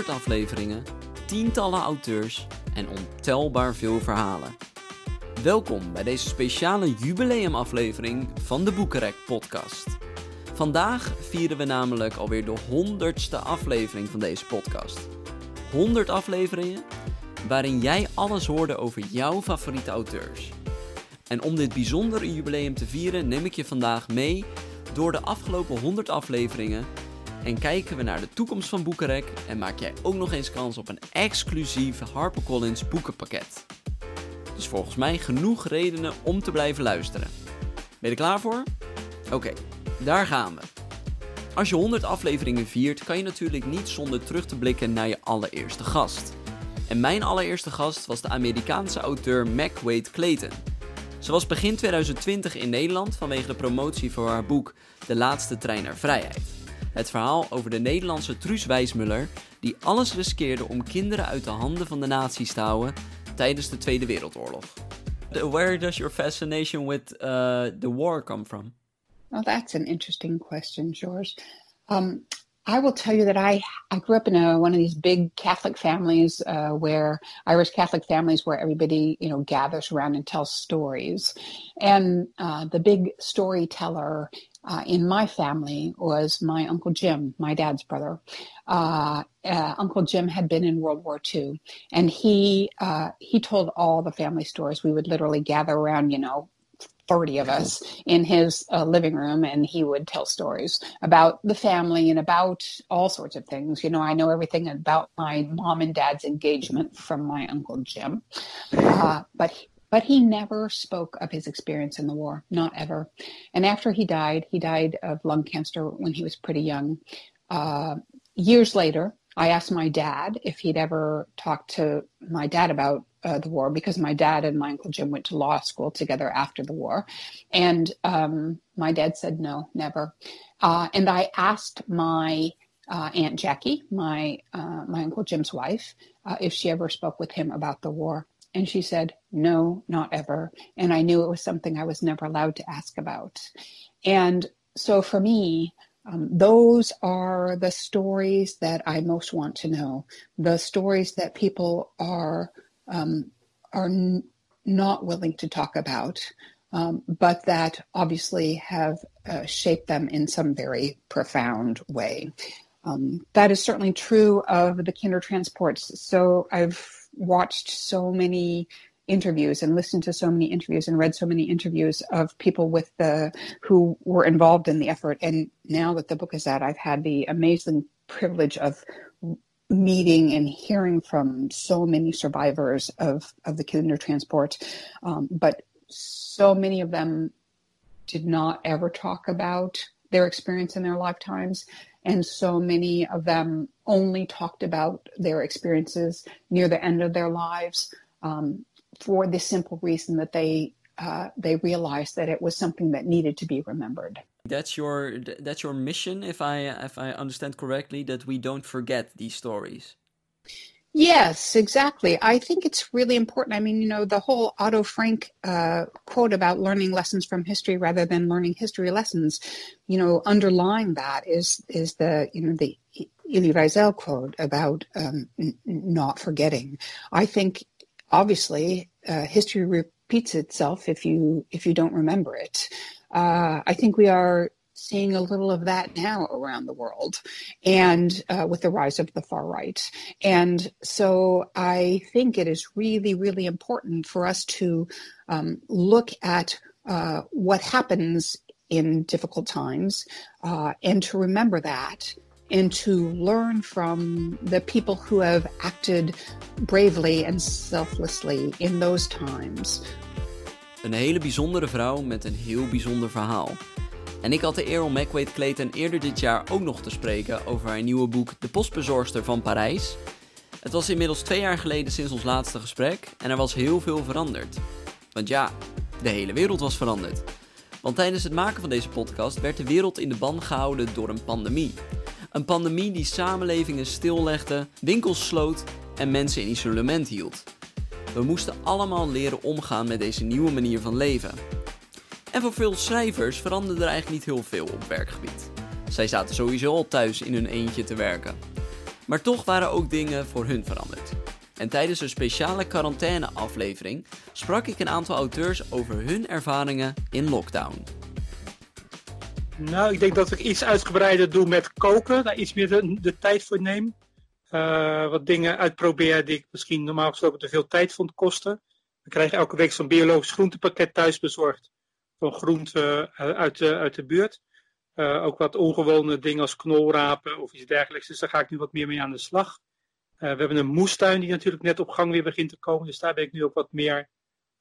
100 afleveringen, tientallen auteurs en ontelbaar veel verhalen. Welkom bij deze speciale jubileumaflevering van de Boekenrek podcast. Vandaag vieren we namelijk alweer de 100ste aflevering van deze podcast. 100 afleveringen waarin jij alles hoorde over jouw favoriete auteurs. En om dit bijzondere jubileum te vieren neem ik je vandaag mee door de afgelopen 100 afleveringen en kijken we naar de toekomst van Boekenrek en maak jij ook nog eens kans op een exclusief HarperCollins boekenpakket. Dus volgens mij genoeg redenen om te blijven luisteren. Ben je er klaar voor? Oké, daar gaan we. Als je 100 afleveringen viert, kan je natuurlijk niet zonder terug te blikken naar je allereerste gast. En mijn allereerste gast was de Amerikaanse auteur Mac Wade Clayton. Ze was begin 2020 in Nederland vanwege de promotie voor haar boek De laatste trein naar vrijheid. Het verhaal over de Nederlandse Truus Wijsmuller die alles riskeerde om kinderen uit de handen van de nazi's te houden tijdens de Tweede Wereldoorlog. Where does your fascination with uh, the war come from? Well, that's an interesting question, George. Um, I will tell you that I I grew up in a, one of these big Catholic families uh, where Irish Catholic families where everybody you know gathers around and tells stories, and uh, the big storyteller uh, in my family was my uncle Jim, my dad's brother. Uh, uh, uncle Jim had been in World War II, and he uh, he told all the family stories. We would literally gather around, you know, 30 of us in his uh, living room and he would tell stories about the family and about all sorts of things. You know i know everything about my mom and dad's engagement from my uncle jim. Uh, but but he never spoke of his experience in the war not ever. And after he died he died of lung cancer when he was pretty young. Uh, years later I asked my dad if he'd ever talked to my dad about uh, the war because my dad and my uncle Jim went to law school together after the war. And um, my dad said, no, never. Uh, and I asked my uh, Aunt Jackie, my, uh, my uncle Jim's wife, uh, if she ever spoke with him about the war. And she said, no, not ever. And I knew it was something I was never allowed to ask about. And so for me, um, those are the stories that I most want to know. The stories that people are um, are n- not willing to talk about, um, but that obviously have uh, shaped them in some very profound way. Um, that is certainly true of the Kindertransports. So I've watched so many interviews and listened to so many interviews and read so many interviews of people with the who were involved in the effort and now that the book is out i've had the amazing privilege of meeting and hearing from so many survivors of of the Kindertransport um, but so many of them did not ever talk about their experience in their lifetimes and so many of them only talked about their experiences near the end of their lives um, for the simple reason that they uh, they realized that it was something that needed to be remembered. That's your that's your mission, if I if I understand correctly, that we don't forget these stories. Yes, exactly. I think it's really important. I mean, you know, the whole Otto Frank uh, quote about learning lessons from history rather than learning history lessons, you know, underlying that is is the you know the Elie Wiesel quote about um, n- not forgetting. I think obviously uh, history repeats itself if you if you don't remember it. Uh, I think we are seeing a little of that now around the world and uh, with the rise of the far right and so i think it is really really important for us to um, look at uh, what happens in difficult times uh, and to remember that and to learn from the people who have acted bravely and selflessly in those times. Een hele bijzondere vrouw met een heel bijzonder verhaal. En ik had de eer om McWade Clayton eerder dit jaar ook nog te spreken over haar nieuwe boek De Postbezorgster van Parijs. Het was inmiddels twee jaar geleden sinds ons laatste gesprek en er was heel veel veranderd. Want ja, de hele wereld was veranderd. Want tijdens het maken van deze podcast werd de wereld in de ban gehouden door een pandemie. Een pandemie die samenlevingen stillegde, winkels sloot en mensen in isolement hield. We moesten allemaal leren omgaan met deze nieuwe manier van leven. En voor veel schrijvers veranderde er eigenlijk niet heel veel op werkgebied. Zij zaten sowieso al thuis in hun eentje te werken. Maar toch waren ook dingen voor hun veranderd. En tijdens een speciale quarantaine-aflevering sprak ik een aantal auteurs over hun ervaringen in lockdown. Nou, ik denk dat ik iets uitgebreider doe met koken, daar iets meer de, de tijd voor neem. Uh, wat dingen uitprobeer die ik misschien normaal gesproken te veel tijd vond kosten. We krijgen elke week zo'n biologisch groentepakket thuis bezorgd. Van groenten uh, uit, de, uit de buurt. Uh, ook wat ongewone dingen als knolrapen of iets dergelijks. Dus daar ga ik nu wat meer mee aan de slag. we hebben een moestuin die natuurlijk net op gang weer begint te komen. Dus daar ben ik nu ook wat meer.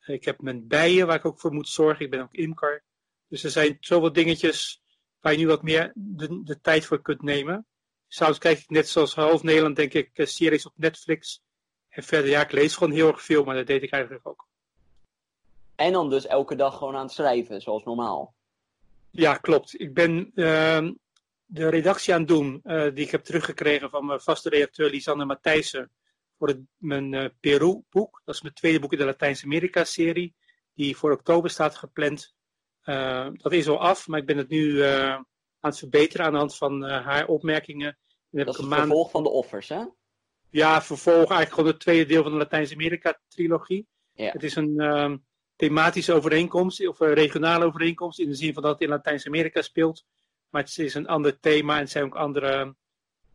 ik heb mijn bijen waar ik ook voor moet zorgen. Ik ben ook imker. Dus er zijn zoveel dingetjes waar je nu wat meer de, de tijd voor kunt nemen. Soms kijk ik net zoals half Nederland, denk ik, eh, series op Netflix. En verder, ja, ik lees gewoon heel erg veel, maar dat deed ik eigenlijk ook. En dan dus elke dag gewoon aan het schrijven, zoals normaal? Ja, klopt. Ik ben uh, de redactie aan het doen, uh, die ik heb teruggekregen van mijn vaste redacteur Lisanne Matthijssen. Voor het, mijn uh, Peru-boek. Dat is mijn tweede boek in de Latijns-Amerika-serie. Die voor oktober staat gepland. dat is al af, maar ik ben het nu aan het verbeteren aan de hand van uh, haar opmerkingen. dat is het maand... vervolg van de offers, hè? Ja, vervolg eigenlijk gewoon het tweede deel van de Latijns-Amerika-trilogie. Ja. Het is een um, thematische overeenkomst, of een regionale overeenkomst, in de zin van dat het in Latijns-Amerika speelt. Maar het is een ander thema en het zijn ook andere,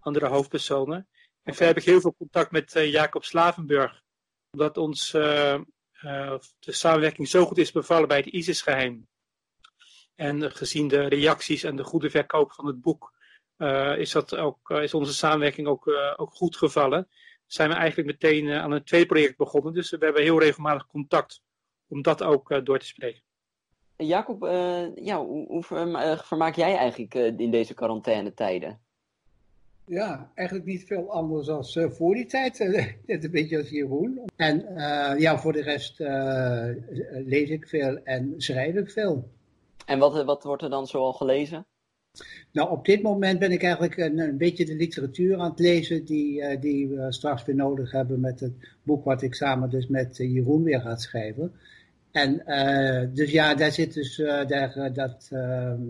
andere hoofdpersonen. En okay. verder heb ik heel veel contact met uh, Jacob Slavenburg. Omdat ons uh, de samenwerking zo goed is bevallen bij het ISIS-geheim. En gezien de reacties en de goede verkoop van het boek, uh, is, dat ook, uh, is onze samenwerking ook, uh, ook goed gevallen. Zijn we eigenlijk meteen aan een tweede project begonnen. Dus we hebben heel regelmatig contact om dat ook door te spreken. Jacob, ja, hoe, hoe vermaak jij eigenlijk in deze quarantaine-tijden? Ja, eigenlijk niet veel anders dan voor die tijd. Net een beetje als Jeroen. En ja, voor de rest lees ik veel en schrijf ik veel. En wat, wat wordt er dan zoal gelezen? Nou, op dit moment ben ik eigenlijk een, een beetje de literatuur aan het lezen die, uh, die we straks weer nodig hebben met het boek wat ik samen dus met uh, Jeroen weer ga schrijven. En uh, dus ja, daar zit dus, daar, dat, ehm,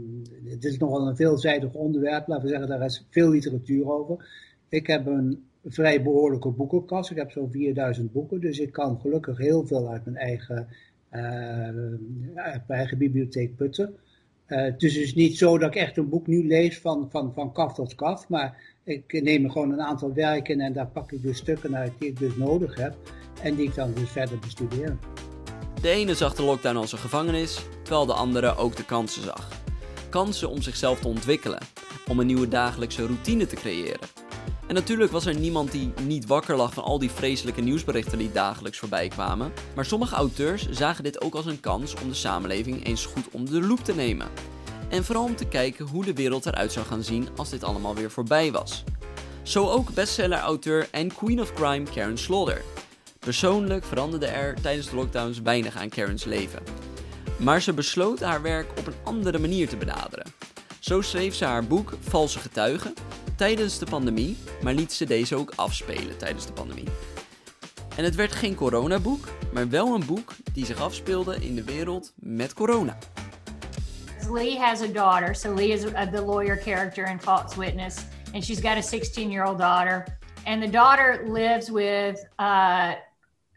het is nogal een veelzijdig onderwerp, laten we zeggen, daar is veel literatuur over. Ik heb een vrij behoorlijke boekenkast, ik heb zo'n 4000 boeken, dus ik kan gelukkig heel veel uit mijn eigen mijn eigen bibliotheek putten. Uh, het is dus niet zo dat ik echt een boek nu lees van, van, van kaf tot kaf, maar ik neem gewoon een aantal werken en daar pak ik dus stukken uit die ik dus nodig heb en die ik dan dus verder bestudeer. De ene zag de lockdown als een gevangenis, terwijl de andere ook de kansen zag. Kansen om zichzelf te ontwikkelen, om een nieuwe dagelijkse routine te creëren. En natuurlijk was er niemand die niet wakker lag van al die vreselijke nieuwsberichten die dagelijks voorbij kwamen. Maar sommige auteurs zagen dit ook als een kans om de samenleving eens goed onder de loep te nemen. En vooral om te kijken hoe de wereld eruit zou gaan zien als dit allemaal weer voorbij was. Zo ook bestseller-auteur en Queen of Crime Karen Slaughter. Persoonlijk veranderde er tijdens de lockdowns weinig aan Karen's leven. Maar ze besloot haar werk op een andere manier te benaderen. Zo schreef ze haar boek Valse Getuigen tijdens de pandemie, maar liet ze deze ook afspelen tijdens de pandemie. En het werd geen coronaboek, maar wel een boek die zich afspeelde in de wereld met corona. Lee has a daughter, so Lee is the lawyer character in False Witness, and she's got a 16-year-old daughter, and the daughter lives with uh,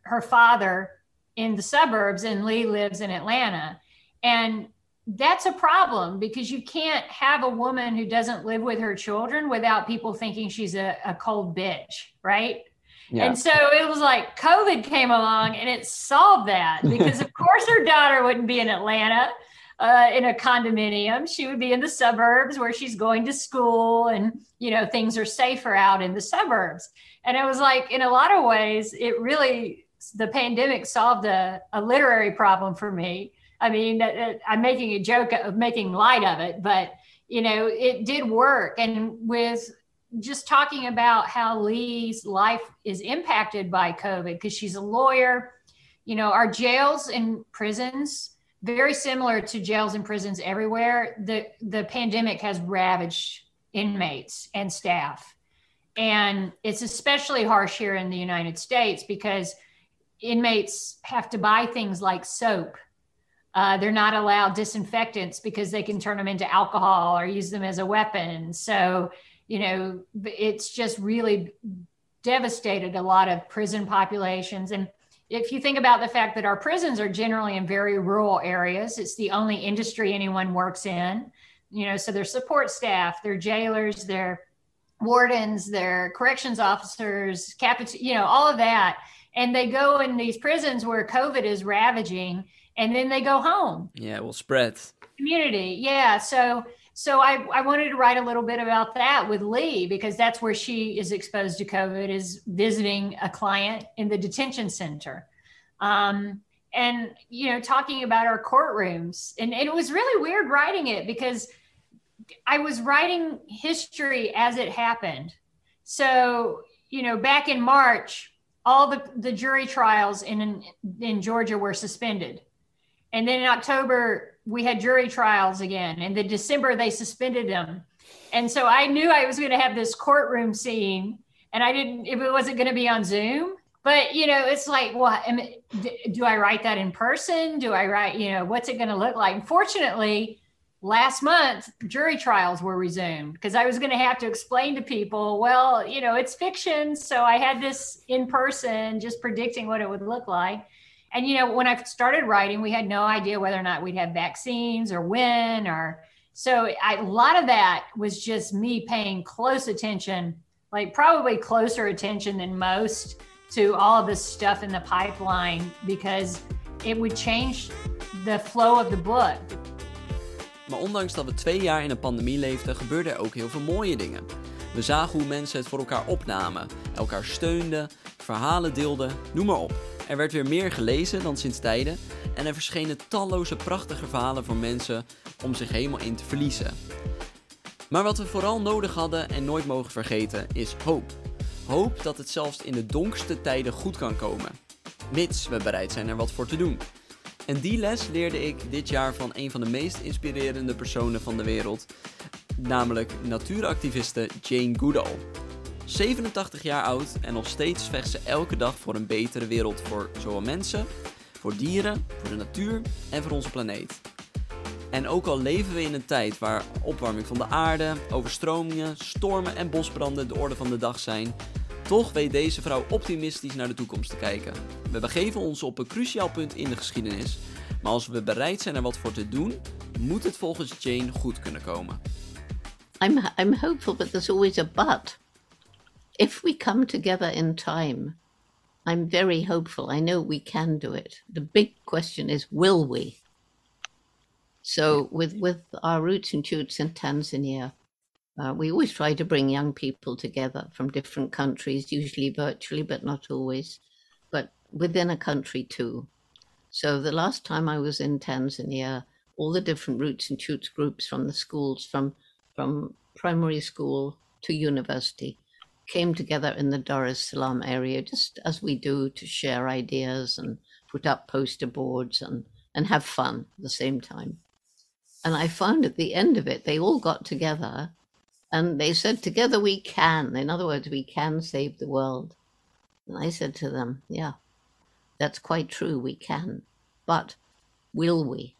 her father in the suburbs, and Lee lives in Atlanta, and that's a problem because you can't have a woman who doesn't live with her children without people thinking she's a, a cold bitch, right? Yeah. And so it was like COVID came along and it solved that because, of course, her daughter wouldn't be in Atlanta uh, in a condominium. She would be in the suburbs where she's going to school and, you know, things are safer out in the suburbs. And it was like, in a lot of ways, it really, the pandemic solved a, a literary problem for me I mean, I'm making a joke of making light of it, but you know, it did work. And with just talking about how Lee's life is impacted by COVID, because she's a lawyer, you know, our jails and prisons, very similar to jails and prisons everywhere. The the pandemic has ravaged inmates and staff. And it's especially harsh here in the United States because inmates have to buy things like soap uh, they're not allowed disinfectants because they can turn them into alcohol or use them as a weapon. So you know, it's just really devastated a lot of prison populations. And if you think about the fact that our prisons are generally in very rural areas, it's the only industry anyone works in, you know, so their support staff, their jailers, their wardens, their corrections officers, captain, you know, all of that. And they go in these prisons where COVID is ravaging and then they go home. Yeah, it will spread. Community. Yeah. So so I, I wanted to write a little bit about that with Lee because that's where she is exposed to COVID is visiting a client in the detention center. Um, and you know, talking about our courtrooms. And, and it was really weird writing it because I was writing history as it happened. So, you know, back in March, all the, the jury trials in, in Georgia were suspended. And then in October, we had jury trials again. And in December, they suspended them. And so I knew I was going to have this courtroom scene, and I didn't, if it wasn't going to be on Zoom. But, you know, it's like, what well, do I write that in person? Do I write, you know, what's it going to look like? Fortunately, last month jury trials were resumed because I was going to have to explain to people, well, you know, it's fiction. So I had this in person, just predicting what it would look like. And, you know, when I started writing, we had no idea whether or not we'd have vaccines or when or so I, a lot of that was just me paying close attention, like probably closer attention than most to all of this stuff in the pipeline because it would change the flow of the book. Maar ondanks dat we twee jaar in een pandemie leefden, gebeurden er ook heel veel mooie dingen. We zagen hoe mensen het voor elkaar opnamen, elkaar steunden, verhalen deelden, noem maar op. Er werd weer meer gelezen dan sinds tijden en er verschenen talloze prachtige verhalen voor mensen om zich helemaal in te verliezen. Maar wat we vooral nodig hadden en nooit mogen vergeten is hoop. Hoop dat het zelfs in de donkerste tijden goed kan komen, mits we bereid zijn er wat voor te doen. En die les leerde ik dit jaar van een van de meest inspirerende personen van de wereld, namelijk natuuractiviste Jane Goodall. 87 jaar oud en nog steeds vecht ze elke dag voor een betere wereld voor zowel mensen, voor dieren, voor de natuur en voor onze planeet. En ook al leven we in een tijd waar opwarming van de aarde, overstromingen, stormen en bosbranden de orde van de dag zijn, toch weet deze vrouw optimistisch naar de toekomst te kijken. We begeven ons op een cruciaal punt in de geschiedenis, maar als we bereid zijn er wat voor te doen, moet het volgens Jane goed kunnen komen. I'm I'm hopeful, but there's always a but. If we come together in time, I'm very hopeful. I know we can do it. The big question is, will we? So with with our roots and shoots in Tanzania, uh, we always try to bring young people together from different countries, usually virtually, but not always, but within a country too. So the last time I was in Tanzania, all the different roots and shoots groups from the schools, from from primary school to university, came together in the Dar es Salaam area, just as we do to share ideas and put up poster boards and, and have fun at the same time. And I found at the end of it, they all got together and they said, Together we can. In other words, we can save the world. And I said to them, Yeah, that's quite true. We can. But will we?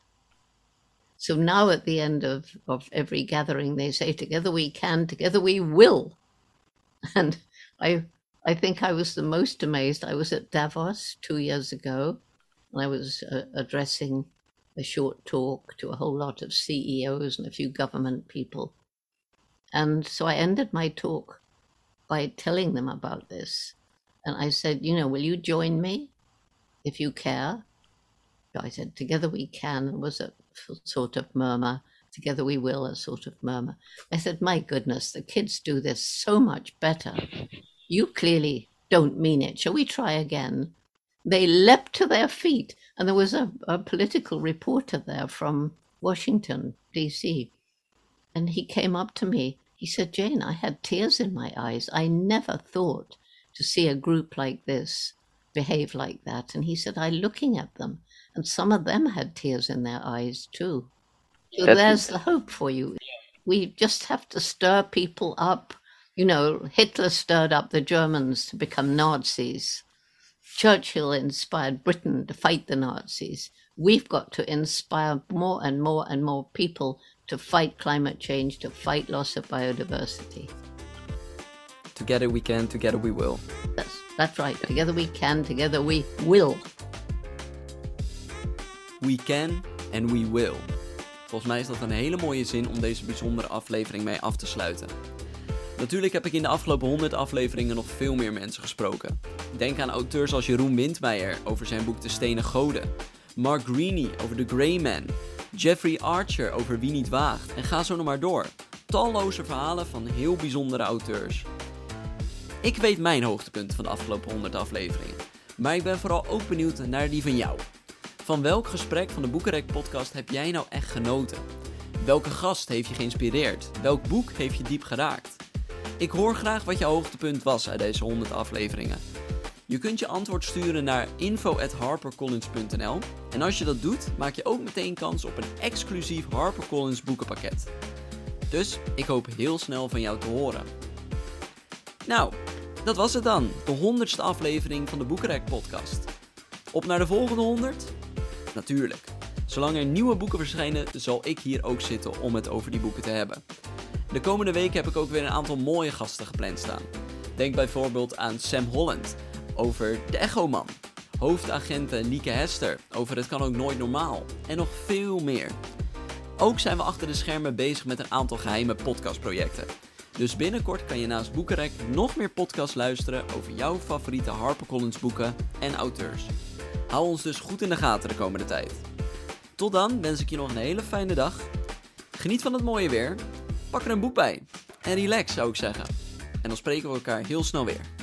So now at the end of, of every gathering, they say, Together we can, together we will. And I, I think I was the most amazed. I was at Davos two years ago, and I was uh, addressing a short talk to a whole lot of CEOs and a few government people. And so I ended my talk by telling them about this. And I said, you know, will you join me if you care? I said, together we can. Was a sort of murmur. Together we will, a sort of murmur. I said, my goodness, the kids do this so much better. You clearly don't mean it. Shall we try again? They leapt to their feet. And there was a, a political reporter there from Washington, D.C. And he came up to me. He said, Jane, I had tears in my eyes. I never thought to see a group like this behave like that. And he said, I looking at them, and some of them had tears in their eyes too. So That's there's the hope for you. We just have to stir people up. You know, Hitler stirred up the Germans to become Nazis. Churchill inspired Britain to fight the Nazis. We've got to inspire more and more and more people to fight climate change, to fight loss of biodiversity. Together we can, together we will. That's, that's right. Together we can, together we will. We can and we will. Volgens mij is dat een hele mooie zin om deze bijzondere aflevering mee af te sluiten. Natuurlijk heb ik in de afgelopen 100 afleveringen nog veel meer mensen gesproken. Denk aan auteurs als Jeroen Windmeijer over zijn boek De Stenen Goden, Mark Greene over The Grey Man, Jeffrey Archer over Wie niet waagt en ga zo nog maar door. Talloze verhalen van heel bijzondere auteurs. Ik weet mijn hoogtepunten van de afgelopen 100 afleveringen, maar ik ben vooral ook benieuwd naar die van jou. Van welk gesprek van de Boekenrek podcast heb jij nou echt genoten? Welke gast heeft je geïnspireerd? Welk boek heeft je diep geraakt? Ik hoor graag wat je hoogtepunt was uit deze 100 afleveringen. Je kunt je antwoord sturen naar info@harpercollins.nl en als je dat doet, maak je ook meteen kans op een exclusief HarperCollins boekenpakket. Dus ik hoop heel snel van jou te horen. Nou, dat was het dan, de 100ste aflevering van de Boekenrek podcast. Op naar de volgende 100? Natuurlijk. Zolang er nieuwe boeken verschijnen, zal ik hier ook zitten om het over die boeken te hebben. De komende weken heb ik ook weer een aantal mooie gasten gepland staan. Denk bijvoorbeeld aan Sam Holland over de Echo-man. Hoofdagenten Lieke Hester over Het kan ook nooit normaal. En nog veel meer. Ook zijn we achter de schermen bezig met een aantal geheime podcastprojecten. Dus binnenkort kan je naast Boekenrek nog meer podcasts luisteren over jouw favoriete HarperCollins boeken en auteurs. Hou ons dus goed in de gaten de komende tijd. Tot dan wens ik je nog een hele fijne dag. Geniet van het mooie weer. Pak er een boek bij. En relax zou ik zeggen. En dan spreken we elkaar heel snel weer.